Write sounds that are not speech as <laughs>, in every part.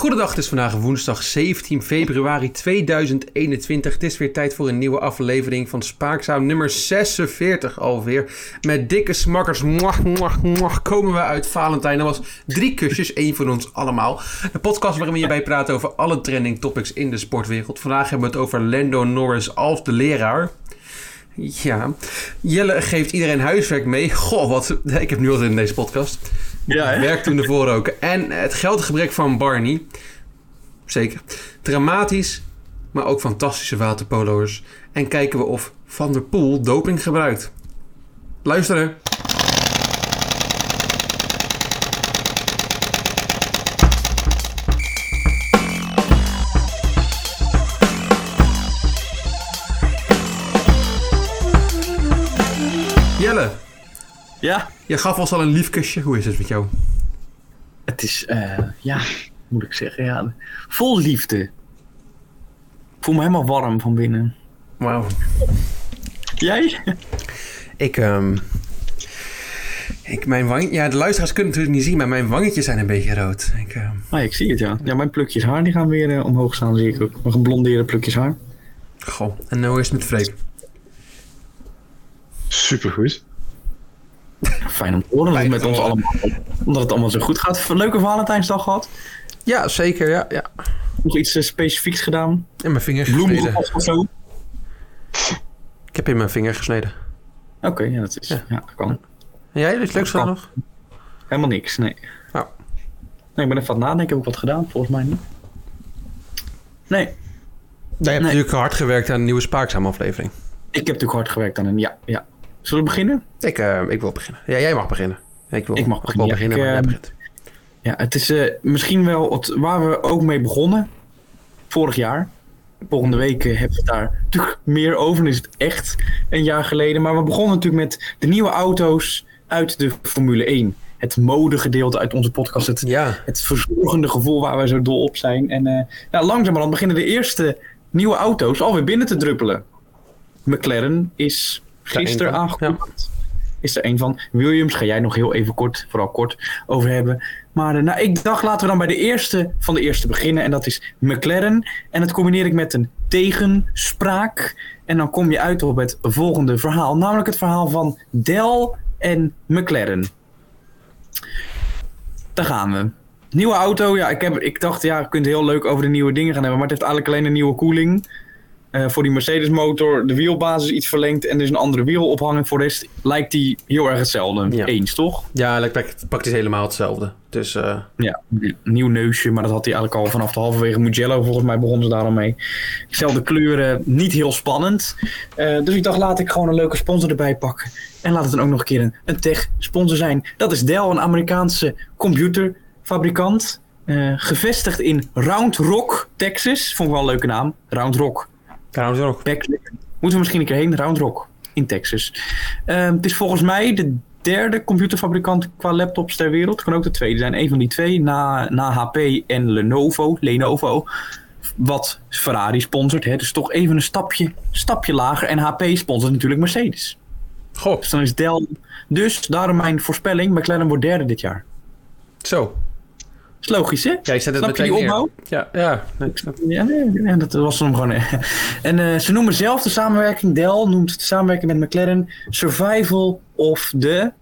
Goedendag, het is vandaag woensdag 17 februari 2021. Het is weer tijd voor een nieuwe aflevering van Spaakzaam nummer 46 alweer. Met dikke smakkers, mwah, mwah, mwah, komen we uit Valentijn. Dat was drie kusjes, <laughs> één van ons allemaal. De podcast waarin we hierbij praten over alle trending topics in de sportwereld. Vandaag hebben we het over Lando Norris als de leraar. Ja, Jelle geeft iedereen huiswerk mee. Goh, wat. <laughs> Ik heb nu al in deze podcast. Ja, hè? Werk toen ervoor ook. En het geldgebrek van Barney. Zeker. Dramatisch, maar ook fantastische waterpolo'ers. En kijken we of Van der Poel doping gebruikt. Luisteren. Ja, je gaf ons al een lief kusje. Hoe is het met jou? het is, eh, ja, moet ik zeggen, ja, vol liefde. Ik voel me helemaal warm van binnen. Wauw. Jij? Ik, ehm ik, mijn wang, ja, de luisteraars kunnen het natuurlijk niet zien, maar mijn wangetjes zijn een beetje rood. Ik, ehm, Ah, ik zie het, ja. Ja, mijn plukjes haar die gaan weer eh, omhoog staan, zie ik ook. Mijn geblondeerde plukjes haar. goh, en nou is het met Freek. Supergoed. Fijn om te horen, Fijn met ons horen. allemaal. Omdat het allemaal zo goed gaat. Leuke Valentijnsdag gehad. Ja, zeker, ja. ja. Nog iets eh, specifieks gedaan. En mijn vinger Bloemen gesneden. of zo. Ik heb in mijn vinger gesneden. Oké, ja, dat is, Ja. ja. dat kan. En jij, iets leuks gedaan nog? Helemaal niks, nee. Oh. Nee, ik ben even aan het nadenken. Heb ik wat gedaan? Volgens mij niet. Nee, Jij hebt Nee. natuurlijk hard gewerkt aan een nieuwe Spaakzaam aflevering. ik heb natuurlijk hard gewerkt aan een... Ja, ja. Zullen we beginnen? Ik, eh, ik wil beginnen. Ja, jij mag beginnen. Ik, wil, Ik mag beginnen, ja. beginnen, Ik, jij ehm, begint. Ja, het is eh, misschien wel het, waar we ook mee begonnen. Vorig jaar. Volgende week eh, hebben we het daar natuurlijk meer over. Dan is het echt een jaar geleden. Maar we begonnen natuurlijk met de nieuwe auto's uit de Formule 1. Het modegedeelte uit onze podcast. Het, Ja, het verzorgende gevoel waar we zo dol op zijn. En eh nou, langzamerhand beginnen de eerste nieuwe auto's alweer binnen te druppelen. McLaren is gisteren aangekondigd. Is er een van. Williams ga jij nog heel even kort, vooral kort, over hebben. Maar eh, nou, ik dacht laten we dan bij de eerste van de eerste beginnen. En dat is McLaren. En dat combineer ik met een tegenspraak. En dan kom je uit op het volgende verhaal. Namelijk het verhaal van Dell en McLaren. Daar gaan we. Nieuwe auto, ja, ik, heb, ik dacht, ja, je kunt heel leuk over de nieuwe dingen gaan hebben. Maar het heeft eigenlijk alleen een nieuwe koeling. Eh, voor die Mercedes motor, de wielbasis iets verlengd en er is een andere wielophanging. Voor de rest lijkt die heel erg hetzelfde. Ja. Eens, toch? ja het pakt praktisch helemaal hetzelfde. Dus eh, Ja, nieuw neusje, maar dat had hij eigenlijk al vanaf de halverwege Mugello. Volgens mij begonnen ze daar al mee. Dezelfde kleuren, niet heel spannend. Eh, dus ik dacht, laat ik gewoon een leuke sponsor erbij pakken. En laat het dan ook nog een keer een, een tech-sponsor zijn. Dat is Dell, een Amerikaanse computerfabrikant. Gevestigd in Round Rock, Texas. Vond ik wel een leuke naam. Round Rock. Ook. Backlit. Moeten we misschien een keer heen, Round Rock in Texas. Ehm, het is volgens mij de derde computerfabrikant qua laptops ter wereld. Het kan ook de tweede zijn. Een van die twee, na, na HP en Lenovo, Lenovo. Wat Ferrari sponsort. Hè. Dus toch even een stapje, stapje lager. En HP sponsort natuurlijk Mercedes. Goh, Dus dan is Dell... Dus daarom mijn voorspelling, McLaren wordt derde dit jaar. zo. Is logisch, hè? Ja, ik zet het Snap je die opbouw? Ja, ja. Nee, ik snap. Ja, nee, nee, dat was hem gewoon. En eh, ze noemen zelf de samenwerking, Dell noemt de samenwerking met McLaren Survival of the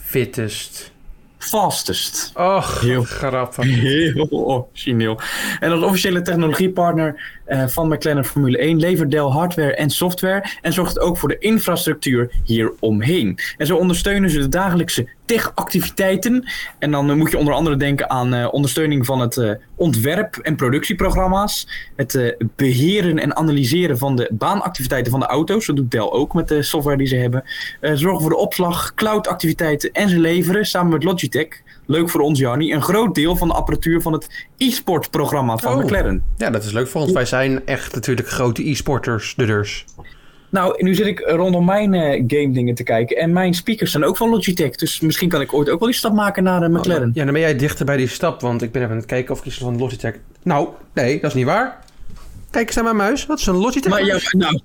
Fittest. Fastest. Och, Heel- grappig. <laughs> Heel origineel. En als officiële technologiepartner eh, van McLaren Formule 1 levert Dell hardware en software en zorgt ook voor de infrastructuur hieromheen. En zo ondersteunen ze de dagelijkse tech-activiteiten. En dan eh, moet je onder andere denken aan eh, ondersteuning van het ontwerp- en productieprogramma's, het eh, beheren en analyseren van de baanactiviteiten van de auto's. Dat doet Dell ook met de software die ze hebben. Zorgen voor de opslag, cloud-activiteiten en ze leveren samen met Logitech leuk voor ons, Jannie, een groot deel van de apparatuur van het e-sport programma van Oh. McLaren. Ja, dat is leuk voor ons. Wij zijn echt natuurlijk grote e-sporters, de dus. Nou, nu zit ik rondom mijn eh, game dingen te kijken en mijn speakers zijn ook van Logitech, dus misschien kan ik ooit ook wel die stap maken naar de McLaren. Ja, dan ben jij dichter bij die stap, want ik ben even aan het kijken of ik iets van Logitech... Nou, nee, dat is niet waar. Kijk eens naar mijn muis. Wat is een Logitech Maar ja, nou,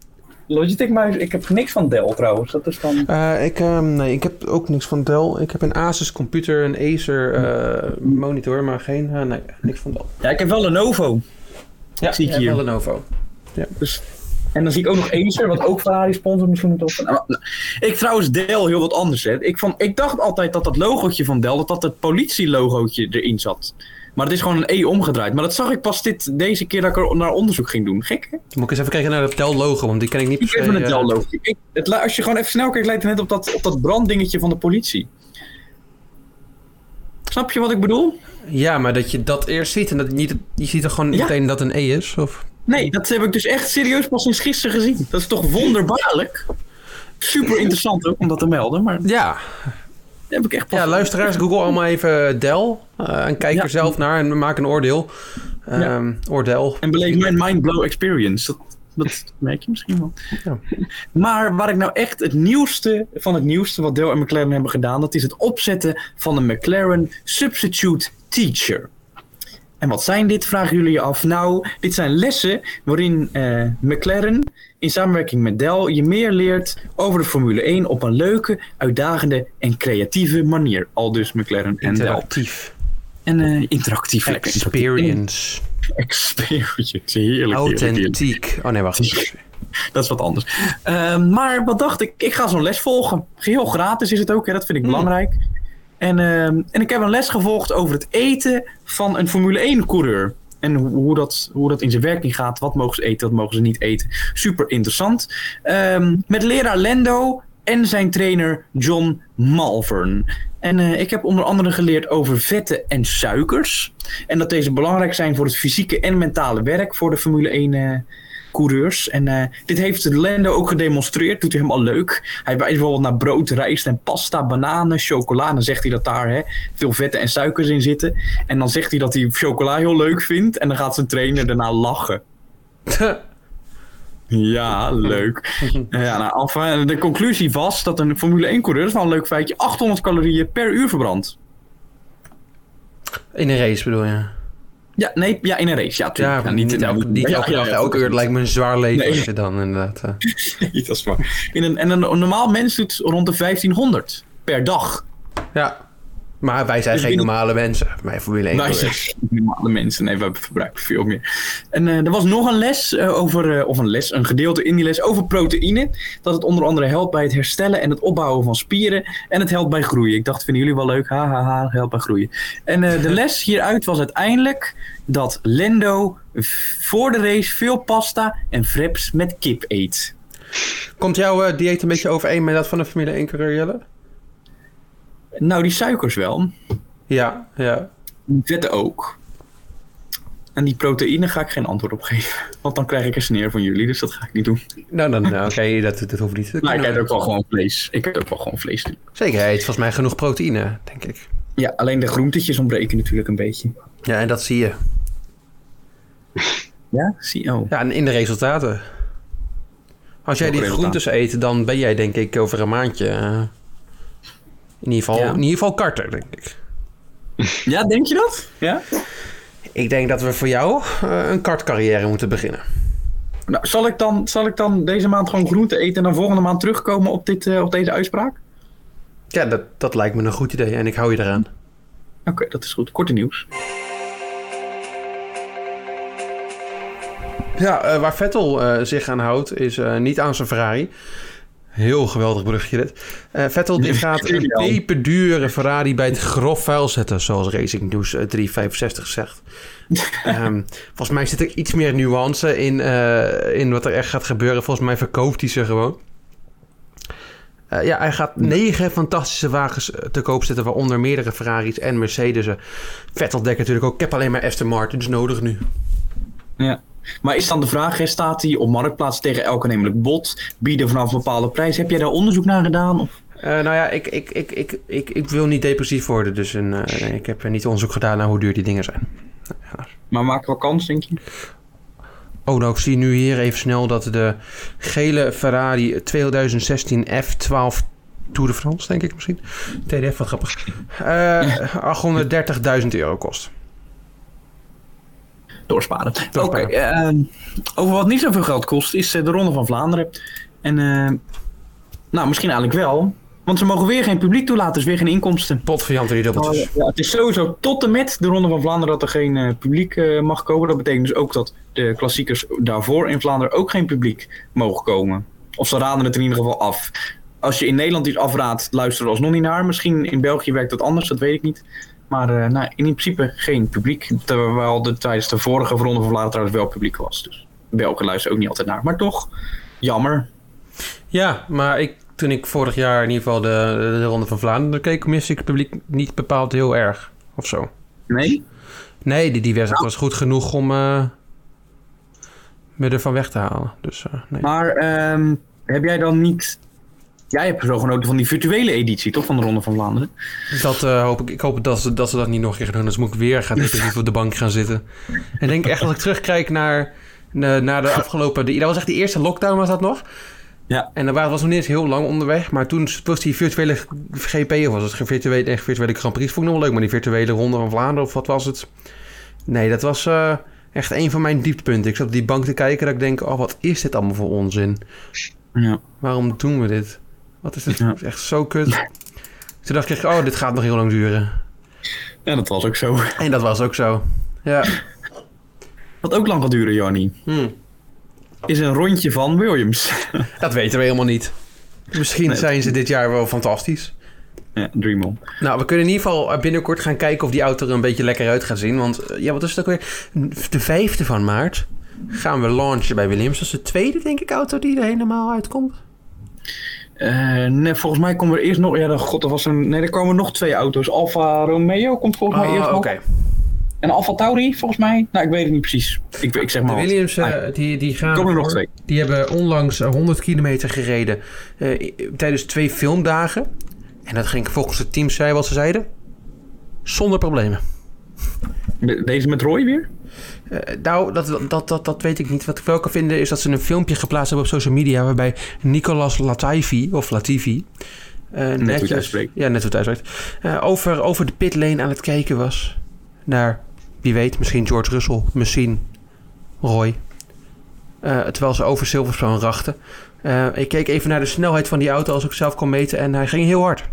Logitech muis, ik heb niks van Dell trouwens. Dat is dan... Eh, ik, ehm, nee, ik heb ook niks van Dell. Ik heb een Asus computer, een Acer eh, monitor, maar geen, eh, nee, niks van Dell. Ja, ik heb wel Lenovo. Ja, zie ik hier. Lenovo. Dus, en dan zie ik ook nog Acer, wat ook Ferrari sponsort misschien moet op. Nou, nou, ik trouwens Dell heel wat anders. Hè. Ik, vond, ik dacht altijd dat dat logootje van Dell, dat dat het politielogootje erin zat. Maar het is gewoon een E omgedraaid. Maar dat zag ik pas dit, deze keer dat ik er naar onderzoek ging doen. Gek, hè? Dan moet ik eens even kijken naar het Dell logo, want die ken ik niet per Ik se. even het eh, Dell logo. Ik- het, li- als je gewoon even snel kijkt, lijkt het net op dat, op dat branddingetje van de politie. Snap je wat ik bedoel? Ja, maar dat je dat eerst ziet en dat niet, je ziet er gewoon Ja. meteen dat een E is, of... Nee, dat heb ik dus echt serieus pas sinds gisteren gezien. Dat is toch wonderbaarlijk? Super interessant ook om dat te melden, maar Ja, heb ik echt pas... ja luisteraars, google allemaal even Dell eh, en kijk Ja. er zelf naar en maak een oordeel. Ehm Oordeel. En beleef mijn mindblow experience. Dat, dat merk je misschien wel. Ja. Maar waar ik nou echt het nieuwste van het nieuwste wat Dell en McLaren hebben gedaan, dat is het opzetten van een McLaren Substitute Teacher. En wat zijn dit, vragen jullie je af. Nou, dit zijn lessen waarin eh, McLaren in samenwerking met Dell je meer leert over de Formule 1 op een leuke, uitdagende en creatieve manier. Al dus McLaren en Dell. Interactief. En eh, interactief. Experience. <laughs> Experience. Heerlijk. Authentiek. Oh nee, wacht. <laughs> Dat is wat anders. Ehm, maar wat dacht ik? Ik ga zo'n les volgen. Geheel gratis is het ook, hè? dat vind ik Hmm. belangrijk. En, ehm, en ik heb een les gevolgd over het eten van een Formule 1 coureur. En hoe, dat, hoe dat in zijn werking gaat. Wat mogen ze eten, wat mogen ze niet eten. Super interessant. Ehm, met leraar Lendo en zijn trainer John Malvern. En eh, ik heb onder andere geleerd over vetten en suikers. En dat deze belangrijk zijn voor het fysieke en mentale werk voor de Formule 1 eh, coureurs. En eh, dit heeft Lando ook gedemonstreerd. Doet hij helemaal leuk. Hij wijst bijvoorbeeld naar brood, rijst en pasta, bananen, chocola. En dan zegt hij dat daar hè, veel vetten en suikers in zitten. En dan zegt hij dat hij chocola heel leuk vindt. En dan gaat zijn trainer daarna lachen. <laughs> Ja, leuk. <laughs> ja, nou, enfin, de conclusie was dat een Formule 1 coureur, dat is wel een leuk feitje, 800 calorieën per uur verbrandt. In een race bedoel je? Ja, nee, ja, in een race. Ja, Ja, tuurlijk. Ja, niet, elke, niet ja, elke dag, elke uur. Lijkt me een zwaar leven Nee. als je dan inderdaad... eh, Nee, dat is waar. In een, en een normaal mens doet rond de 1500 per dag. ja. Maar wij zijn Dus geen normale mensen. Wij Formule 1 Wij zijn normale mensen. Nee, we verbruiken veel meer. En eh, er was nog een les eh, over, eh, of een les, een gedeelte in die les over proteïne. Dat het onder andere helpt bij het herstellen en het opbouwen van spieren. En het helpt bij groeien. Ik dacht, vinden jullie wel leuk? Ha, ha, ha, helpt bij groeien. En de <laughs> les hieruit was uiteindelijk dat Lendo voor de race veel pasta en fraps met kip eet. Komt jouw dieet een beetje overeen met dat van de Formule 1 coureur Jelle? Nou, die suikers wel. Ja, ja. Die vetten ook. En die proteïne ga ik geen antwoord op geven. Want dan krijg ik een sneer van jullie, dus dat ga ik niet doen. Nou, dan, nou, oké, dat, dat hoeft niet. Dat Maar ik eet ook wel gewoon vlees. Ik eet ook wel gewoon vlees. Zeker, hij eet volgens mij genoeg proteïne, denk ik. Ja, alleen de groentetjes ontbreken natuurlijk een beetje. Ja, en dat zie je. Ja? Zie oh. Ja, en in de resultaten. Als jij die groentes eet, dan ben jij denk ik over een maandje... in, ieder geval, Ja. in ieder geval karter, denk ik. <laughs> Ja, denk je dat? Ja? Ik denk dat we voor jou eh, een kartcarrière moeten beginnen. Nou, zal ik, dan, zal ik dan deze maand gewoon groente eten en dan volgende maand terugkomen op, dit, eh, op deze uitspraak? Ja, dat, dat lijkt me een goed idee en ik hou je eraan. Oké, dat is goed. Korte nieuws. Ja, eh, waar Vettel zich aan houdt, is niet aan zijn Ferrari. Heel geweldig brugje dit. Eh, Vettel die gaat een peperdure Ferrari bij het grof vuil zetten, zoals Racing News eh, 365 zegt. <laughs> Ehm, volgens mij zit er iets meer nuance in, eh, in wat er echt gaat gebeuren. Volgens mij verkoopt hij ze gewoon. Eh, ja, hij gaat negen fantastische wagens eh, te koop zetten, waaronder meerdere Ferraris en Mercedes'en. Vettel denkt natuurlijk ook, ik heb alleen maar Aston Martins nodig nu. Ja. Maar is dan de vraag, hè, staat hij op marktplaats tegen elk aannemelijk bod? Bieden vanaf een bepaalde prijs? Heb jij daar onderzoek naar gedaan? Of? Eh, nou ja, ik, ik, ik, ik, ik, ik wil niet depressief worden, dus een, eh, nee, ik heb niet onderzoek gedaan naar hoe duur die dingen zijn. Maar maakt wel kans, denk je? Oh, nou, ik zie nu hier even snel dat de gele Ferrari 2016 F12 Tour de France, denk ik misschien. TDF, wat grappig. Eh <laughs> 830.000 euro kost. Doorsparen. Oké, ehm, over wat niet zoveel geld kost, is eh, de Ronde van Vlaanderen. En, eh, nou, misschien eigenlijk wel. Want ze mogen weer geen publiek toelaten, dus weer geen inkomsten. Pot voor Jan die dubbeltjes. Ja, het is sowieso tot en met de Ronde van Vlaanderen dat er geen eh, publiek eh, mag komen. Dat betekent dus ook dat de klassiekers daarvoor in Vlaanderen ook geen publiek mogen komen. Of ze raden het in ieder geval af. Als je in Nederland iets afraadt, luister er alsnog niet naar. Misschien in België werkt dat anders, dat weet ik niet. Maar eh, nou, in principe geen publiek. Terwijl er tijdens de vorige Ronde van Vlaanderen trouwens wel publiek was. Dus Belgen luisteren ook niet altijd naar. Maar toch, jammer. Ja, maar ik, toen ik vorig jaar in ieder geval de, de Ronde van Vlaanderen keek, miste ik het publiek niet bepaald heel erg. Of zo. Nee? Nee, die, die wedstrijd was goed genoeg om eh, me ervan weg te halen. Dus eh, nee. Maar ehm, heb jij dan niet... Jij hebt zo genoten van die virtuele editie, toch? Van de Ronde van Vlaanderen. Dat eh, hoop ik. Ik hoop dat ze, dat ze dat niet nog een keer gaan doen. Dus moet ik weer gaan depressief <laughs> op de bank gaan zitten. En denk echt als ik terugkijk naar, naar, de afgelopen... Die, dat was echt de eerste lockdown was dat nog. Ja. En dan waren- was nog niet eens heel lang onderweg. Maar toen was die virtuele GP of was het geen virtuele, echt virtuele Grand Prix. Vond ik nog wel leuk. Maar die virtuele Ronde van Vlaanderen of wat was het? Nee, dat was eh, echt een van mijn dieptepunten. Ik zat op die bank te kijken dat ik denk... Oh, wat is dit allemaal voor onzin? Ja. Waarom doen we dit? Wat is dit? Ja. Het is echt zo kut. Toen dacht ik, oh, dit gaat nog heel lang duren. ja, dat was ook zo. En dat was ook zo. Ja. Wat ook lang gaat duren, Jannie, Hm. is een rondje van Williams. <laughs> Dat weten we helemaal niet. Misschien Nee. zijn ze dit jaar wel fantastisch. ja, Dream On. Nou, we kunnen in ieder geval binnenkort gaan kijken of die auto er een beetje lekker uit gaat zien. Want eh, ja, wat is het ook weer? De vijfde van maart gaan we launchen bij Williams. Dat is de tweede, denk ik, auto die er helemaal uitkomt. Eh, nee, volgens mij komen er eerst nog... Ja, god, er was een... Nee, er komen nog twee auto's. Alfa Romeo komt volgens mij Oh, eerst oké. En Alfa Tauri, volgens mij. Nou, ik weet het niet precies. Ik, ik zeg De maar wat. Williams, eh, Ah, die, die gaan... komen er nog twee. Die hebben onlangs eh, 100 kilometer gereden eh, tijdens twee filmdagen. En dat ging volgens het team, zei wat ze zeiden, zonder problemen. De- Deze met Roy weer? Eh, nou, dat, dat, dat, dat weet ik niet. Wat ik wel kan vinden is dat ze een filmpje geplaatst hebben op social media... waarbij Nicolas Latifi, of Latifi... eh, hoe het netjes, uitspreekt. ja, net hoe het uitspreekt. eh, over, over de pitlane aan het kijken was. Naar, wie weet, misschien George Russell, misschien Roy. Terwijl ze over Silverstone rachten. Ik keek even naar de snelheid van die auto als ik zelf kon meten... en hij ging heel hard.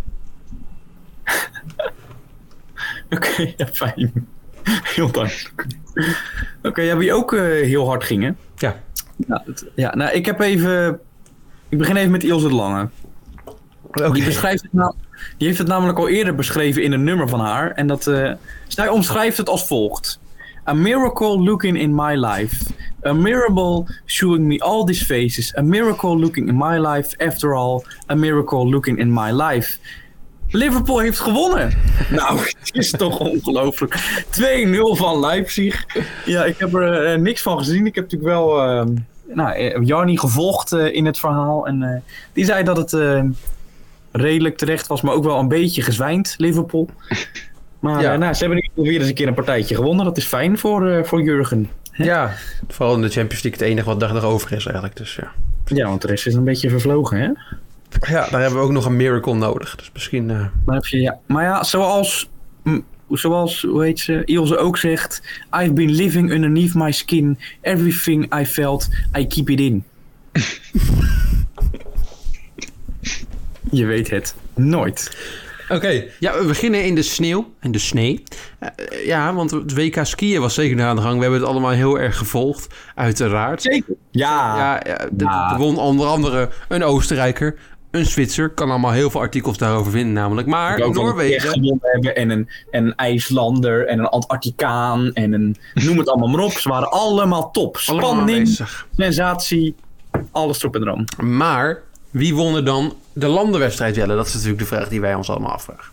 <laughs> Oké, ja, fijn. <laughs> Heel duidelijk. Oké, ja, wie ook eh, heel hard ging, hè? Ja. Ja, het- ja, nou, ik heb even... Ik begin even met Ilse de Lange. Die, beschrijft het nou, die heeft het namelijk al eerder beschreven in een nummer van haar. En dat, eh, zij omschrijft het als volgt. A miracle looking in my life. A miracle showing me all these faces. A miracle looking in my life. After all, a miracle looking in my life. Liverpool heeft gewonnen. <laughs> nou, het is toch ongelooflijk. 2-0 van Leipzig. Ja, ik heb er eh, niks van gezien. Ik heb natuurlijk wel eh, nou, eh, Jarni gevolgd eh, in het verhaal. En die zei dat het redelijk terecht was, maar ook wel een beetje gezwijnd, Liverpool. Maar Ja. nou, ze hebben weer eens een keer een partijtje gewonnen. Dat is fijn voor, voor Jurgen. Ja, vooral in de Champions League het enige wat dag nog over is eigenlijk. Dus ja. Ja, want de rest is een beetje vervlogen, hè? Ja, daar hebben we ook nog een miracle nodig. Dus misschien... eh, Maar, heb je, ja. maar ja, zoals, mm, zoals hoe heet ze, Ilse ook zegt... I've been living underneath my skin. Everything I felt, I keep it in. <laughs> Je weet het nooit. Oké, ja, we beginnen in de sneeuw en de snee. Eh, eh, ja, want het WK skiën was zeker aan de gang. We hebben het allemaal heel erg gevolgd, uiteraard. Zeker. Ja. Ja, ja, de- Ja. er won onder andere een Oostenrijker, een Zwitser. Kan allemaal heel veel artikels daarover vinden namelijk. Maar Noorwegen... hebben en een, en een IJslander en een Antarcticaan en een... Noem het allemaal maar op. Ze waren allemaal top. Spanning, sensatie, alles erop en eraan. Maar wie won er dan de landenwedstrijd, Jelle? Dat is natuurlijk de vraag die wij ons allemaal afvragen.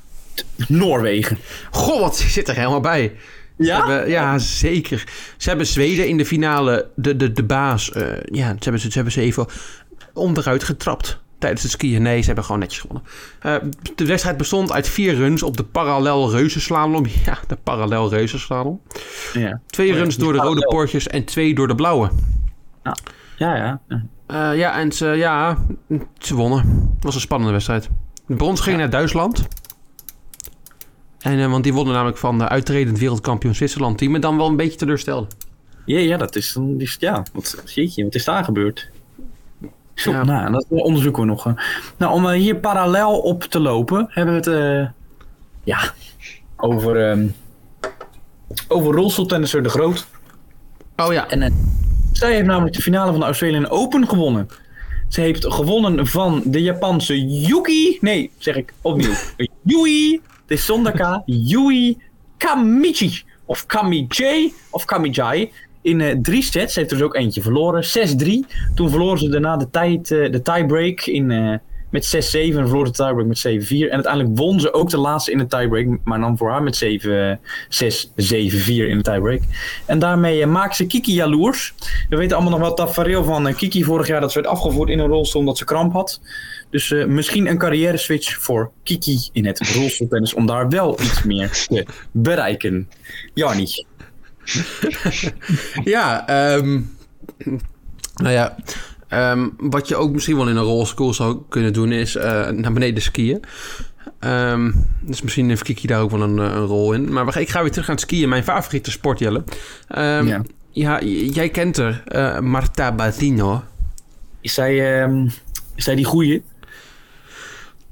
Noorwegen. Goh, wat zit er helemaal bij. Ja? hebben- ja, zeker. Ze hebben Zweden in de finale, de, de, de baas, eh, ja, ze hebben, ze, ze hebben ze even onderuit getrapt tijdens het skiën. Nee, ze hebben gewoon netjes gewonnen. Eh, de wedstrijd bestond uit vier runs op de parallel reuzenslalom. <laughs> Ja, de parallel reuzenslalom. Ja. Twee Oh runs door de rode poortjes en twee door de blauwe. Ja, ja. ja. Eh, ja, en ze, ja, ze wonnen. Het was een spannende wedstrijd. De brons ging naar Duitsland. En, eh, want die wonnen namelijk van de uitredend wereldkampioen Zwitserland. Die me dan wel een beetje teleurstelde. Ja, ja, dat is- Ja, wat, jeetje, wat is daar gebeurd? Zo, Ja. nou, dat onderzoeken we nog. hè. Nou, om eh, hier parallel op te lopen, hebben we het eh, ja, over, ehm over rolstoeltennisser De Groot. Oh ja. En eh, zij heeft namelijk de finale van de Australian Open gewonnen. Ze heeft gewonnen van de Japanse Yuki. Nee, zeg ik opnieuw. <laughs> Yui. Zonder K. Yui Kamichi. Of Kamijay. Of Kamijai. In eh, drie sets. Heeft er dus ook eentje verloren. 6-3. Toen verloren ze daarna de, tijd, eh, de tiebreak in, eh, met 6-7. En verloor de tiebreak met 7-4. En uiteindelijk won ze ook de laatste in de tiebreak. Maar dan voor haar met 7, 6-7-4 in de tiebreak. En daarmee maakt ze Kiki jaloers. We weten allemaal nog wel tafereel van Kiki vorig jaar dat ze werd afgevoerd in een rolstoel omdat ze kramp had. Dus misschien een carrière switch voor Kiki in het rolstoeltennis om daar wel iets meer te bereiken. Jarni. <laughs> Ja, ehm, nou ja. ehm, wat je ook misschien wel in een rolschool zou kunnen doen is eh, naar beneden skiën. Ehm, dus misschien heeft Kiki daar ook wel een, eh, een rol in. Maar ik ga weer terug aan het skiën, mijn favoriete sport, Jelle. Ja. jij kent haar, eh, Marta Basino. Is zij, is zij die goeie?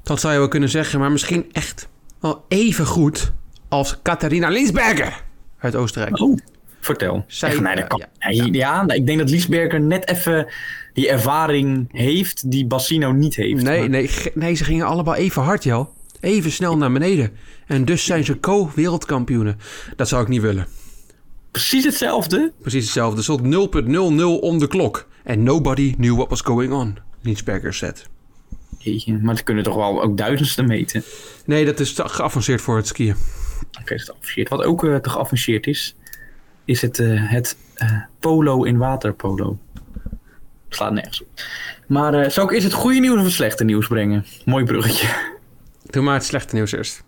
Dat zou je wel kunnen zeggen, maar misschien echt wel even goed als Catharina Linsberger uit Oostenrijk. Oh, vertel. Zij- Echt, nee, dat kan. ja, ja, nou, ik denk dat Liesberger net even die ervaring heeft die Bassino niet heeft. Nee, Maar- nee, nee, ze gingen allemaal even hard, joh. Even snel naar beneden. En dus zijn ze co-wereldkampioenen. Dat zou ik niet willen. Precies hetzelfde. Precies hetzelfde. Er stond 0.00 om de klok. En nobody knew what was going on. Linsberger said. Jeetje, maar ze kunnen toch wel ook duizendste meten. Nee, dat is te geavanceerd voor het skiën. Oké, dat is geavanceerd. Wat ook eh, te geavanceerd is, is het, eh, het eh, polo in waterpolo. Slaat nergens op. Maar zou ik eerst het goede nieuws of het slechte nieuws brengen? Mooi bruggetje. Doe maar het slechte nieuws eerst.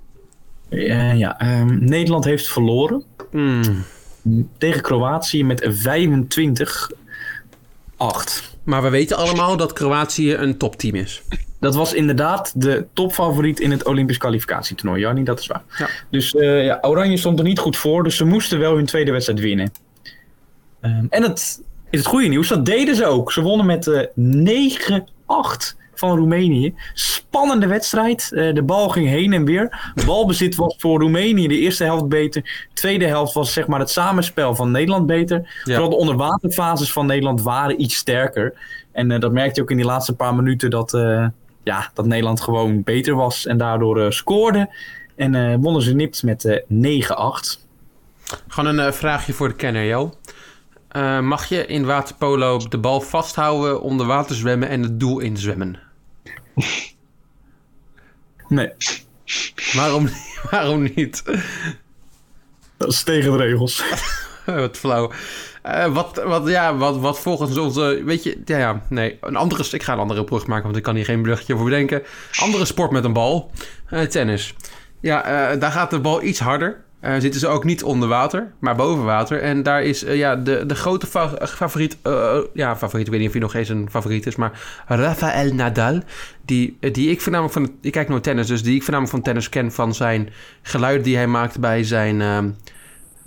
Ja, ehm, Nederland heeft verloren Hmm. tegen Kroatië met 25-8. Maar we weten allemaal dat Kroatië een topteam is. Dat was inderdaad de topfavoriet in het Olympisch kwalificatietoernooi. Jannie, dat is waar. Ja. Dus eh, ja, Oranje stond er niet goed voor, dus ze moesten wel hun tweede wedstrijd winnen. Ehm, en het is het goede nieuws, dat deden ze ook. Ze wonnen met eh 9-8 van Roemenië. Spannende wedstrijd. Eh, de bal ging heen en weer. Balbezit was voor Roemenië de eerste helft beter. De tweede helft was zeg maar het samenspel van Nederland beter. Ja. Vooral de onderwaterfases van Nederland waren iets sterker. En dat merkte je ook in die laatste paar minuten dat, ja, dat Nederland gewoon beter was. En daardoor eh, scoorde. En eh, wonnen ze nipt met eh 9-8. Gewoon een eh, vraagje voor de kenner, Jo. Eh, mag je in waterpolo de bal vasthouden, onder water zwemmen en het doel inzwemmen? <laughs> Nee, Waarom, <laughs> waarom niet? dat is tegen de regels. <laughs> <laughs> wat flauw. Eh, wat, wat, ja, wat, wat volgens onze... Weet je, ja, ja, nee. Een andere, ik ga een andere brug maken, want ik kan hier geen bruggetje voor bedenken. Andere sport met een bal. Eh, tennis. Ja, eh, daar gaat de bal iets harder. Eh, zitten ze ook niet onder water, maar boven water. En daar is eh, ja, de, de grote fa- favoriet... eh, ja, favoriet, ik weet niet of hij nog eens een favoriet is, maar Rafael Nadal. Die, eh, die ik voornamelijk van... Ik kijk nooit tennis, dus die ik voornamelijk van tennis ken van zijn geluiden die hij maakt bij zijn...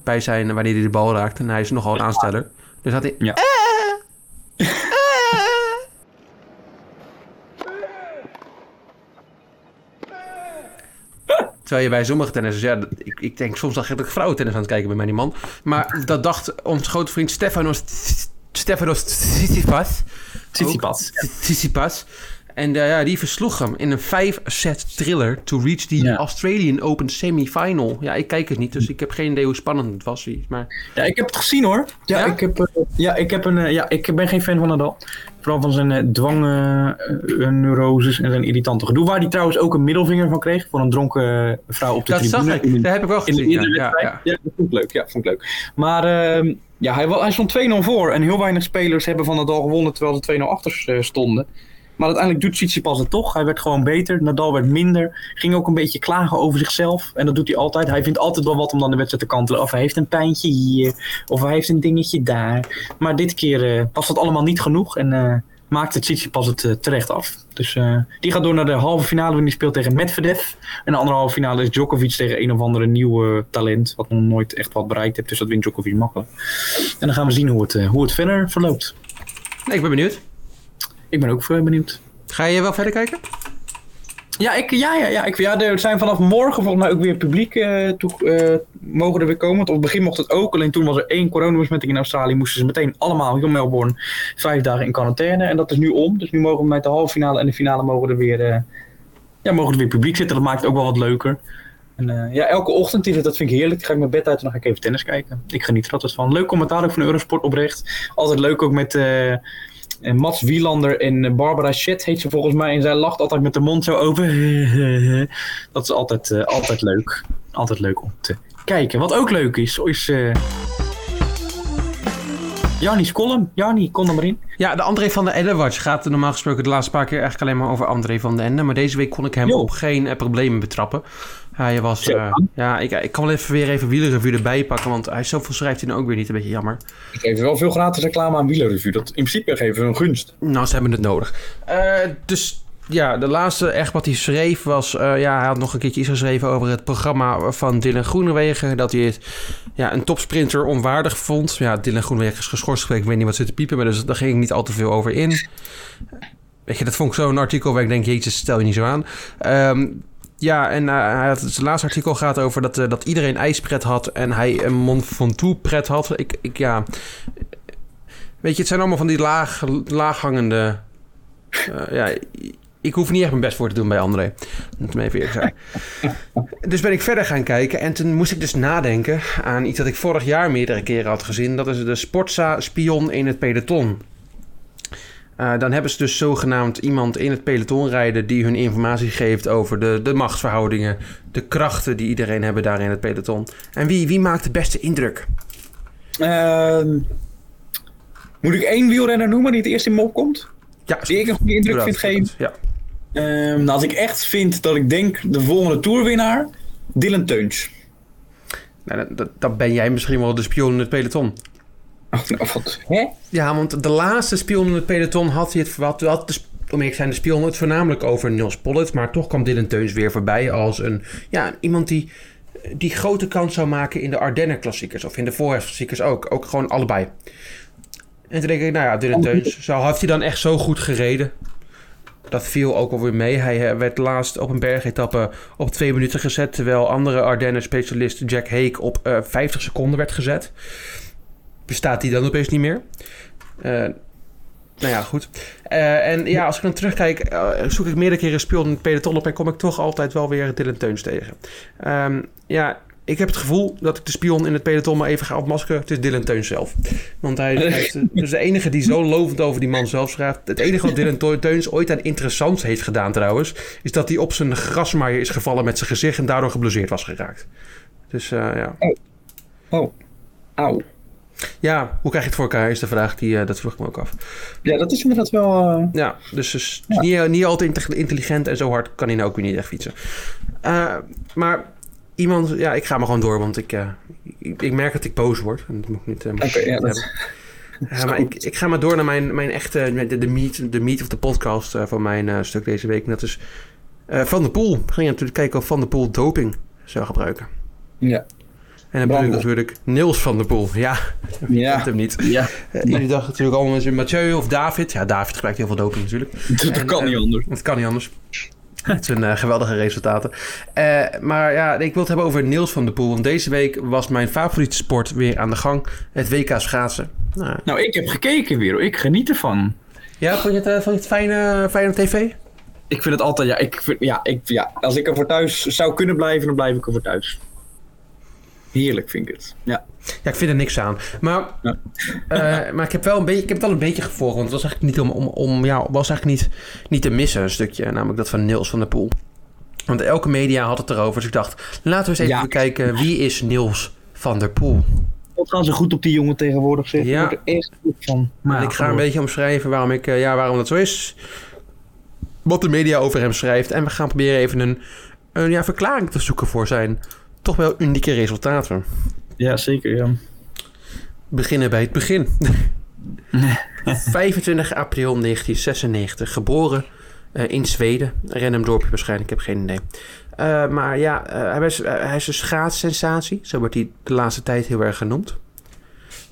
bij zijn, wanneer hij de bal raakt. En hij is nogal een aansteller. Dus had hij... Ja. Terwijl je bij sommige tennissers... Ja, ik, ik denk soms dat ik vrouwentennis aan het kijken ben bij die man. Maar dat dacht onze grote vriend Stefanos... Stefanos Tsitsipas. Tsitsipas. Tsitsipas. En eh, ja, die versloeg hem in een vijf-set thriller... to reach the Ja. Australian Open semifinal. Ja, ik kijk het niet, dus ik heb geen idee hoe spannend het was. Maar Ja, ik heb het gezien hoor. Ja, Ja? Ik, heb, eh, ja, ik, heb een, eh, ja, ik ben geen fan van Nadal. Vooral van zijn dwangneuroses en zijn irritante gedoe. Waar hij trouwens ook een middelvinger van kreeg. Voor een dronken vrouw op de dat tribune. zag ik. In- Dat heb ik wel in de gezien. Ja, eerdere ja, ja. Dat vond ik leuk. Ja, vond ik leuk. Maar ehm, ja, hij, hij stond 2-0 voor. En heel weinig spelers hebben van Nadal gewonnen terwijl ze 2-0 achter stonden. Maar uiteindelijk doet Tsitsipas het toch. Hij werd gewoon beter. Nadal werd minder. Ging ook een beetje klagen over zichzelf. En dat doet hij altijd. Hij vindt altijd wel wat om dan de wedstrijd te kantelen. Of hij heeft een pijntje hier. Of hij heeft een dingetje daar. Maar dit keer eh, was dat allemaal niet genoeg. En eh, maakt het Tsitsipas het eh, terecht af. Dus die gaat door naar de halve finale waarin die speelt tegen Medvedev. En de andere halve finale is Djokovic tegen een of andere nieuwe talent. Wat nog nooit echt wat bereikt heeft. Dus dat wint Djokovic makkelijk. En dan gaan we zien hoe het, hoe het verder verloopt. Nee, ik ben benieuwd. Ik ben ook benieuwd. Ga je wel verder kijken? Ja, ik, ja, ja, ja, ik, ja, er zijn vanaf morgen volgens mij ook weer publiek eh, toe, eh, mogen er weer komen. Want op het begin mocht het ook. Alleen toen was er één coronabesmetting in Australië. Moesten ze meteen allemaal in Melbourne vijf dagen in quarantaine. En dat is nu om. Dus nu mogen we met de halve finale en de finale mogen er weer, eh, ja, mogen er weer publiek zitten. Dat maakt het ook wel wat leuker. En eh, ja, elke ochtend, dat vind ik heerlijk. Dan ga ik mijn bed uit en dan ga ik even tennis kijken. Ik geniet er altijd van. Leuk commentaar ook van Eurosport oprecht. Altijd leuk ook met eh, Mats Wielander en eh, Barbara Shett heet ze volgens mij. En zij lacht altijd met de mond zo open. <laughs> Dat is altijd, eh, altijd leuk. Altijd leuk om te kijken. Wat ook leuk is, is... eh Jarni's column. Jarni, kom er maar in. Ja, de André van der Ende-watch gaat normaal gesproken de laatste paar keer eigenlijk alleen maar over André van der Ende. Maar deze week kon ik hem Jo. op geen problemen betrappen. Hij was... Zo. eh, ja, ik, ik kan wel even weer even wielerrevue erbij pakken, want hij zoveel schrijft hij nou ook weer niet. Een beetje jammer. Ik geef wel veel gratis reclame aan Wielerrevue. Dat in principe geven we een gunst. Nou, ze hebben het nodig. Eh, dus ja, de laatste echt wat hij schreef was... eh, ja, hij had nog een keertje iets geschreven over het programma van Dylan Groenewegen. Dat hij het ja, een topsprinter onwaardig vond. Ja, Dylan Groenewegen is geschorst geweest. Ik weet niet wat zit te piepen, maar dus, daar ging ik niet al te veel over in. Weet je, dat vond ik zo'n artikel waar ik denk... Jezus, stel je niet zo aan. Ehm, ja, en eh, hij had, zijn laatste artikel gaat over dat, eh, dat iedereen ijspret had... en hij een Mont Ventoux pret had. Ik, ik, ja... Weet je, het zijn allemaal van die laag, laaghangende... eh, ja, ik hoef niet echt mijn best voor te doen bij André. Dat me even eerlijk zijn. <laughs> dus ben ik verder gaan kijken en toen moest ik dus nadenken aan iets dat ik vorig jaar meerdere keren had gezien. Dat is de Sportza-spion in het peloton. Eh, dan hebben ze dus zogenaamd iemand in het peloton rijden die hun informatie geeft over de, de machtsverhoudingen, de krachten die iedereen hebben daar in het peloton. En wie, wie maakt de beste indruk? Ehm, moet ik één wielrenner noemen die het eerst in me opkomt? Ja, Die ik een goede indruk vind geven? Ja. Ehm, nou, als ik echt vind dat ik denk de volgende toerwinnaar, Dylan Teuns. Nou, dat- dat, dan ben jij misschien wel de spion in het peloton. Wat? Hè? Ja, want de laatste spion in het peloton had hij het... Had, had de, sp- om eerlijk te zijn, de spion het voornamelijk over Niels Pollitt. Maar toch kwam Dylan Teuns weer voorbij als een... Ja, iemand die, die grote kans zou maken in de Ardennen-klassiekers. Of in de Voorhefklassiekers ook. Ook gewoon allebei. En toen denk ik, nou ja, Dylan Teuns... Zou, heeft hij dan echt zo goed gereden? Dat viel ook alweer mee. Hij eh, werd laatst op een bergetappe op twee minuten gezet... terwijl andere Ardennen-specialist Jack Hake op eh 50 seconden werd gezet. Bestaat die dan opeens niet meer? Eh, nou ja, goed. Eh, en ja, als ik dan terugkijk, eh, zoek ik meerdere keren speel in het peloton op en kom ik toch altijd wel weer Dylan Teuns tegen. Ehm, ja, ik heb het gevoel dat ik de spion in het peloton maar even ga opmaskeren. Het is Dylan Teuns zelf. Want hij, hij is de- dus de enige die zo lovend over die man zelf schrijft. Het enige wat Dylan Teu- Teuns ooit aan interessant heeft gedaan trouwens, is dat hij op zijn grasmaaier is gevallen met zijn gezicht en daardoor geblesseerd was geraakt. Dus ja. Oh. Auw. Ja, hoe krijg je het voor elkaar is de vraag, die, eh, dat vroeg ik me ook af. Ja, dat is inderdaad wel... eh, Ja, dus, dus niet, niet altijd inte- intelligent en zo hard kan hij nou ook weer niet echt fietsen. Eh, maar iemand, ja, ik ga maar gewoon door, want ik, eh, ik, ik merk dat ik boos word. En dat moet ik niet, eh, moet ja, dat-. <laughs> Ja, maar ik, ik ga maar door naar mijn, mijn echte, de, de, meat, de meat of de podcast eh, van mijn eh, stuk deze week. En dat is eh, Van der Poel. We gingen natuurlijk kijken of Van der Poel doping zou gebruiken. Ja. En dan bedoel ik natuurlijk Niels van der Poel. Ja, <laughs> ik Ja. heb hem niet. Ja. Uh, Jullie dachten natuurlijk allemaal eens Mathieu of David. Ja, David gebruikt heel veel doping natuurlijk. Dat, <laughs> dat En, kan eh, niet anders. Het kan niet anders. Het zijn eh, geweldige resultaten. Eh, maar ja, ik wil het hebben over Niels van der Poel. Want deze week was mijn favoriete sport weer aan de gang. Het WK schaatsen. Nou, Nou, ik heb gekeken weer. hoor. Ik geniet ervan. ja, vond je het, eh, vond je het fijne, fijne tv? Ik vind het altijd... Ja, ik vind, ja, ik, ja, als ik er voor thuis zou kunnen blijven, dan blijf ik er voor thuis. Heerlijk vind ik het. Ja. Ja, ik vind er niks aan. Maar, Ja. eh, maar ik, heb wel een beetje, ik heb het wel een beetje gevolgd. Want het was eigenlijk niet om, om, om ja, was eigenlijk niet, niet te missen een stukje. Namelijk dat van Niels van der Poel. Want elke media had het erover. Dus ik dacht, laten we eens even Ja. bekijken. Wie is Niels van der Poel? Wat gaan ze goed op die jongen tegenwoordig zeggen? Ja. Ik er echt goed van. Ik ga een beetje omschrijven waarom, ik, eh, ja, waarom dat zo is. Wat de media over hem schrijft. En we gaan proberen even een, een ja, verklaring te zoeken voor zijn toch wel unieke resultaten. Ja, zeker. Ja. Beginnen bij het begin. <laughs> 25 april 1996, geboren eh, in Zweden. Een random dorpje waarschijnlijk, ik heb geen idee. Eh, maar ja, eh, hij, was, hij is een schaatssensatie. Zo wordt hij de laatste tijd heel erg genoemd.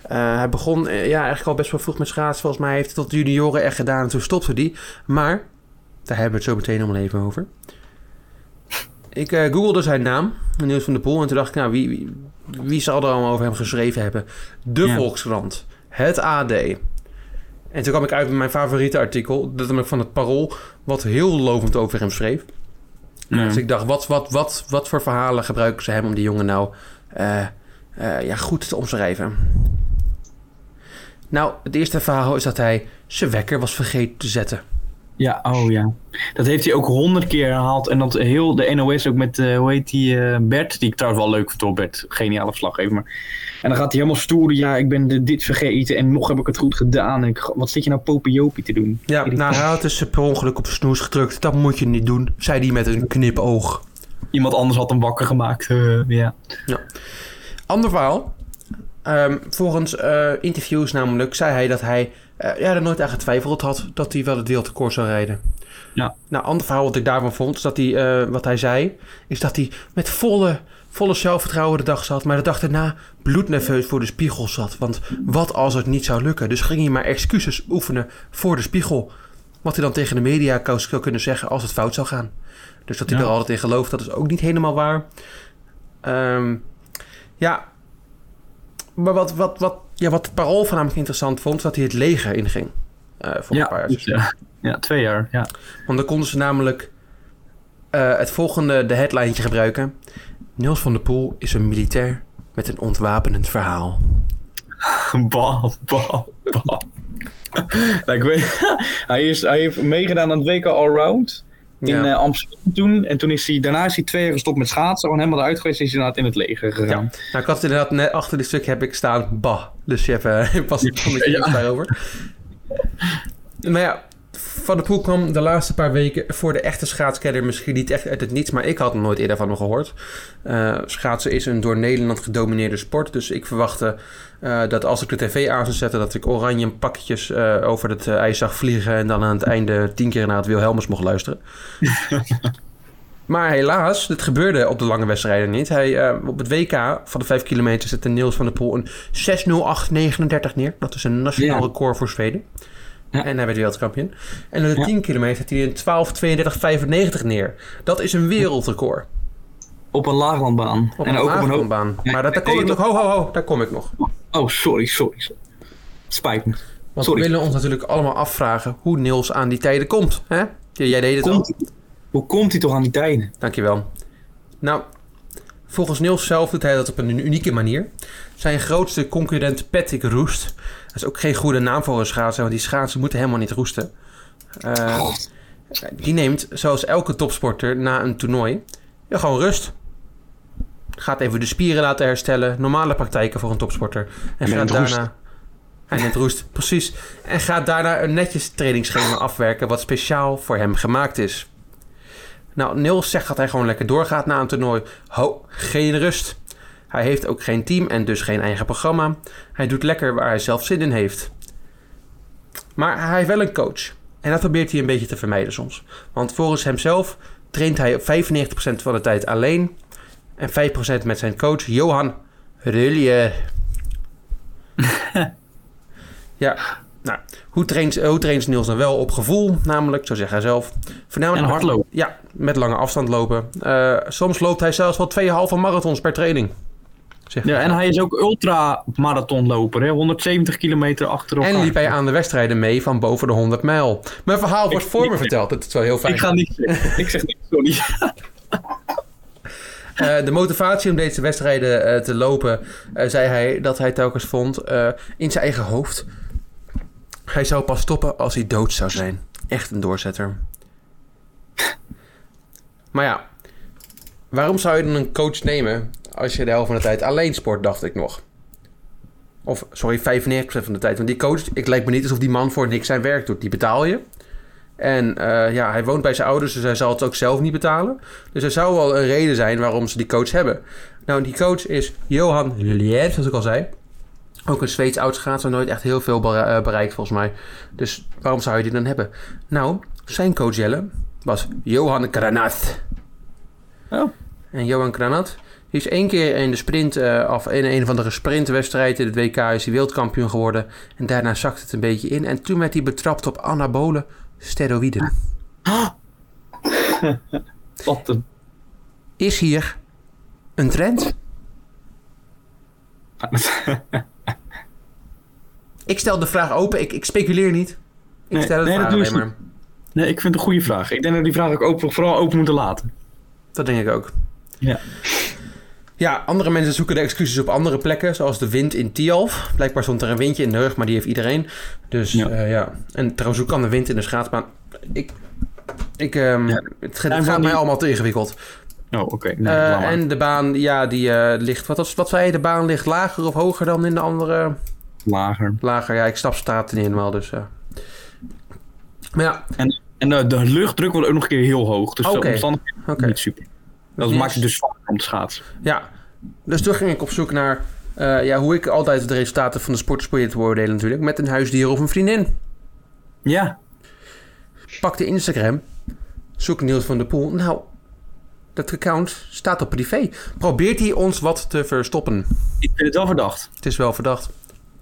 Hij begon ja, eigenlijk al best wel vroeg met schaatsen. Volgens mij heeft hij tot de junioren echt gedaan en toen stopte hij. Maar, daar hebben we het zo meteen nog even over. Ik eh, googelde zijn naam, Niels van der Poel. En toen dacht ik, nou, wie, wie, wie zal er allemaal over hem geschreven hebben? De Ja. Volkskrant, het AD. En toen kwam ik uit met mijn favoriete artikel. Dat namelijk van het Parool, wat heel lovend over hem schreef. Ja. Dus ik dacht, wat, wat, wat, wat voor verhalen gebruiken ze hem om die jongen nou eh, eh, ja, goed te omschrijven? Nou, het eerste verhaal is dat hij zijn wekker was vergeten te zetten. Ja, oh ja. Dat heeft hij ook honderd keer herhaald. En dat heel de NOS ook met, eh, hoe heet die, eh, Bert. Die ik trouwens wel leuk vind hoor, Bert. Geniale verslaggever. Maar... En dan gaat hij helemaal stoeren. Ja, ik ben de- dit vergeten en nog heb ik het goed gedaan. En ik, wat zit je nou popiopie te doen? Ja, nou, hij had dus per ongeluk op snoes gedrukt. Dat moet je niet doen, zei hij met een knipoog. Iemand anders had hem wakker gemaakt. eh, ja. Ander verhaal. Ehm, volgens interviews namelijk zei hij dat hij ja, er nooit aan getwijfeld had dat hij wel het wereldrecord zou rijden. Ja. Nou, ander verhaal wat ik daarvan vond, is dat hij, eh, wat hij zei, is dat hij met volle, volle zelfvertrouwen de dag zat, maar de dag daarna bloednerveus voor de spiegel zat. Want wat als het niet zou lukken? Dus ging hij maar excuses oefenen voor de spiegel. Wat hij dan tegen de media zou kunnen zeggen als het fout zou gaan. Dus dat hij Ja. er altijd in gelooft, dat is ook niet helemaal waar. Ehm, ja, maar wat, wat, wat, ja, wat het parool voornamelijk interessant vond, is dat hij het leger inging. eh voor een paar Ja, jaar. dus, ja. ja, twee jaar. Ja. Want dan konden ze namelijk eh, het volgende, de headline gebruiken. Niels van der Poel is een militair met een ontwapenend verhaal. <laughs> Bah, bah, bah. Nou, ik weet, hij, is, hij heeft meegedaan aan het WK Allround in Ja. eh, Amsterdam toen. En toen is hij, daarna is hij twee jaar gestopt met schaatsen. Gewoon helemaal eruit geweest en is hij inderdaad in het leger gegaan. Nou, ik had inderdaad net achter dit stuk heb ik staan, bah. Dus je hebt eh, <laughs> pas een beetje Ja. daarover. Maar ja, Van der Poel kwam de laatste paar weken voor de echte schaatskenner misschien niet echt uit het niets, maar ik had nog nooit eerder van hem gehoord. Eh, schaatsen is een door Nederland gedomineerde sport, dus ik verwachtte eh, dat als ik de tv aan zou zetten, dat ik oranje pakjes eh, over het ijs zag vliegen en dan aan het einde tien keer naar het Wilhelmus mocht luisteren. <laughs> Maar helaas, dit gebeurde op de lange wedstrijden niet. Hij, op het WK van de 5 kilometer zette Niels van der Poel een 6.08.39 neer. Dat is een nationaal record voor Zweden. Ja. En hij werd wereldkampioen. En op de Ja. 10 kilometer zette hij een 12.32.95 neer. Dat is een wereldrecord. Op een laaglandbaan. Op en een ook op een. Ja, Maar dat, daar kom ik nog. Ho, ho, ho. Daar kom ik nog. Oh, sorry, sorry. sorry. Spijt me. Want Sorry. we willen ons natuurlijk allemaal afvragen hoe Niels aan die tijden komt. Hè? Jij deed het al. Komt, hoe komt hij toch aan die tijden? Dankjewel. Nou, volgens Niels zelf doet hij dat op een unieke manier. Zijn grootste concurrent Patrick Roest. Dat is ook geen goede naam voor een schaatser, want die schaatsen moeten helemaal niet roesten. Eh, die neemt, zoals elke topsporter na een toernooi, ja, gewoon rust. Gaat even de spieren laten herstellen. Normale praktijken voor een topsporter. En gaat daarna... Hij neemt roest, precies. En gaat daarna een netjes trainingsschema afwerken... wat speciaal voor hem gemaakt is. Nou, Niels zegt dat hij gewoon lekker doorgaat na een toernooi. Ho, geen rust. Hij heeft ook geen team en dus geen eigen programma. Hij doet lekker waar hij zelf zin in heeft. Maar hij heeft wel een coach. En dat probeert hij een beetje te vermijden soms. Want volgens hemzelf traint hij op 95% van de tijd alleen. En 5% met zijn coach Johan Rullier. <laughs> ja, nou, hoe traint, hoe traint Niels dan wel? Op gevoel, namelijk, zo zegt hij zelf. Voornamelijk En hardlopen. Ja, met lange afstand lopen. Eh, soms loopt hij zelfs wel 2,5 marathons per training. Ja, en hij is ook ultra-marathonloper, hè? 170 kilometer achter elkaar. En liep hij aan de wedstrijden mee van boven de 100 mijl. Mijn verhaal wordt voor me verteld. Dat is wel heel fijn. Ik ga niet zeggen. Ik zeg niet, sorry. <laughs> <laughs> Eh, de motivatie om deze wedstrijden eh, te lopen, zei hij dat hij telkens vond in zijn eigen hoofd. Hij zou pas stoppen als hij dood zou zijn. Echt een doorzetter. Maar ja, waarom zou je dan een coach nemen als je de helft van de tijd alleen sport, dacht ik nog. Of, sorry, 95% van de tijd. Want die coach, ik lijkt me niet alsof die man voor niks zijn werk doet. Die betaal je. En eh, ja, hij woont bij zijn ouders, dus hij zal het ook zelf niet betalen. Dus er zou wel een reden zijn waarom ze die coach hebben. Nou, die coach is Johan Lullier, zoals ik al zei. Ook een Zweeds oudschaatser nooit echt heel veel eh, bereikt volgens mij. Dus waarom zou je die dan hebben? Nou, zijn coach Jelle was Johan Granat. Oh. En Johan Granat die is één keer in de sprint, eh, of in een of andere sprintwedstrijd in het WK is hij wereldkampioen geworden. En daarna zakte het een beetje in. En toen werd hij betrapt op anabole steroïden. <laughs> Wat een... Is hier een trend? <laughs> Ik stel de vraag open, ik, ik speculeer niet. Ik Nee, stel het nee, vraag alleen maar. Nee, ik vind het een goede vraag. Ik denk dat we die vraag ook open, vooral open moeten laten. Dat denk ik ook. Ja. Ja, andere mensen zoeken de excuses op andere plekken, zoals de wind in Tialf. Blijkbaar stond er een windje in de rug, maar die heeft iedereen. Dus Ja. ja, ja. En trouwens, hoe kan de wind in de schaatsbaan? Ik, ik, ehm, Ja. het, gaat mij die- allemaal te ingewikkeld. Oh, oké. Nee, Eh, en de baan, ja, die eh, ligt, wat, wat zei je, de baan ligt lager of hoger dan in de andere? Lager. Lager, ja, ik snap staat niet helemaal, dus ja. Maar ja, En, en de, de luchtdruk wordt ook nog een keer heel hoog. Dus Oké. de omstandigheden oké. niet super. Dat Yes. maakt het dus zwaar om te schaatsen. Ja, dus toen ging ik op zoek naar eh, ja, hoe ik altijd de resultaten van de sporters probeer te beoordelen natuurlijk. Met een huisdier of een vriendin. Ja. Pak de Instagram, zoek Niels van der Poel. Nou, dat account staat op privé. Probeert hij ons wat te verstoppen? Ik vind het wel verdacht. Het is wel verdacht.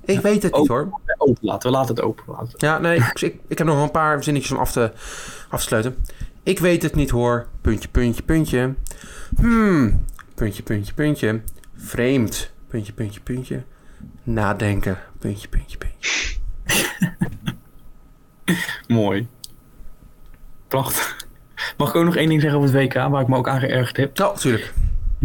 Ik weet het niet hoor. Open laten. We laten het open laten. Ja, nee, ik, ik, heb nog een paar zinnetjes om af te, af te sluiten. Ik weet het niet hoor. Puntje, puntje, puntje. Hmm. Puntje, puntje, puntje. Vreemd. Puntje, puntje, puntje. Nadenken. Puntje, puntje, puntje. <laughs> Mooi. Prachtig. Mag ik ook nog één ding zeggen over het WK, waar ik me ook aan geërgerd heb? Nou, tuurlijk.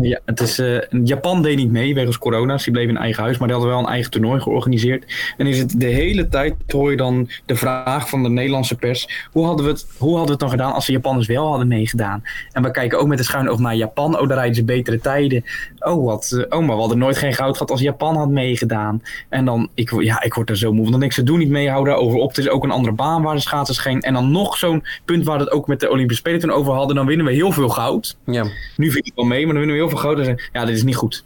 Ja, het is, eh, Japan deed niet mee wegens corona. Die bleef in eigen huis. Maar die hadden wel een eigen toernooi georganiseerd. En is het de hele tijd hoor je dan de vraag van de Nederlandse pers. Hoe hadden, we het, hoe hadden we het dan gedaan als de Japanners wel hadden meegedaan? En we kijken ook met de schuin oog naar Japan. Oh, daar rijden ze betere tijden. Oh, wat, eh, oh, maar we hadden nooit geen goud gehad als Japan had meegedaan. En dan, ik, ja, ik word er zo moe. van. Dan denk ik, ze doen niet mee, hou daarover op. Het is ook een andere baan waar de schaatsers geen. En dan nog zo'n punt waar we het ook met de Olympische Spelen toen over hadden. Dan winnen we heel veel goud. Ja. Nu vind ik het wel mee, maar dan winnen we heel veel goud. Ja, dit is niet goed.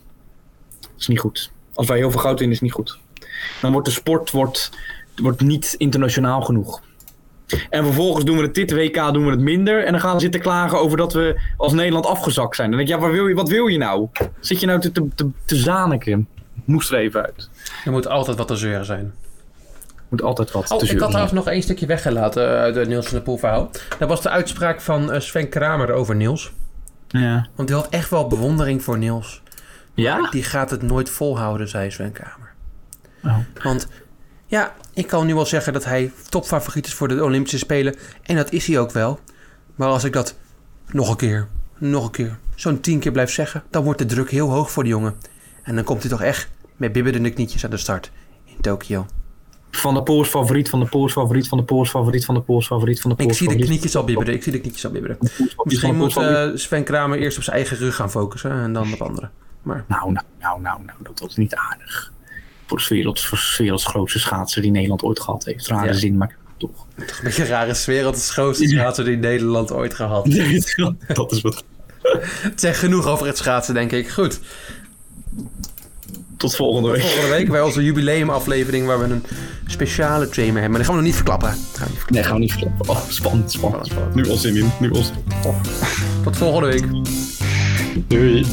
Dat is niet goed. Als wij heel veel goud winnen, is niet goed. Dan wordt de sport wordt, wordt niet internationaal genoeg. En vervolgens doen we het dit WK doen we het minder. En dan gaan we zitten klagen over dat we als Nederland afgezakt zijn. Dan denk ik, ja, waar wil je, wat wil je nou? Zit je nou te, te, te, te zaniken? Moest er even uit. Er moet altijd wat te zeuren zijn. Moet altijd wat Oh, ik had trouwens nog één stukje weggelaten eh, uit het Niels van Poel verhaal. Dat was de uitspraak van eh, Sven Kramer over Niels. Ja. Want die had echt wel bewondering voor Niels. Ja? Die gaat het nooit volhouden, zei Sven Kramer. Oh. Want ja, ik kan nu wel zeggen dat hij topfavoriet is voor de Olympische Spelen. En dat is hij ook wel. Maar als ik dat nog een keer, nog een keer, zo'n tien keer blijf zeggen... dan wordt de druk heel hoog voor de jongen. En dan komt hij toch echt met bibberende knietjes aan de start in Tokio. Van de Pools favoriet, van de Pools favoriet, van de Pools favoriet, van de Pools favoriet, van de Ik Pools zie de knietjes al bibberen, ik zie de knietjes al bibberen. Misschien moet eh, Sven Kramer eerst op zijn eigen rug gaan focussen en dan op anderen. Maar Nou, nou, nou, nou, nou, dat was niet aardig. Voor de werelds, voor de werelds grootste schaatser die Nederland ooit gehad heeft. Rare Ja. zin, maar toch. toch een beetje rare sfeer. Dat is de grootste schaatser die Nederland ooit gehad. <laughs> dat is wat. Het zegt genoeg over het schaatsen, denk ik. Goed. Tot volgende week. Volgende week bij onze jubileumaflevering waar we een speciale trainer hebben. Maar die gaan we nog niet verklappen. Gaan we niet verklappen. Nee, gaan we niet verklappen. Oh, spannend, spannend. Spannend. Nu al zin in. Nu al zin Tot volgende week. Doei.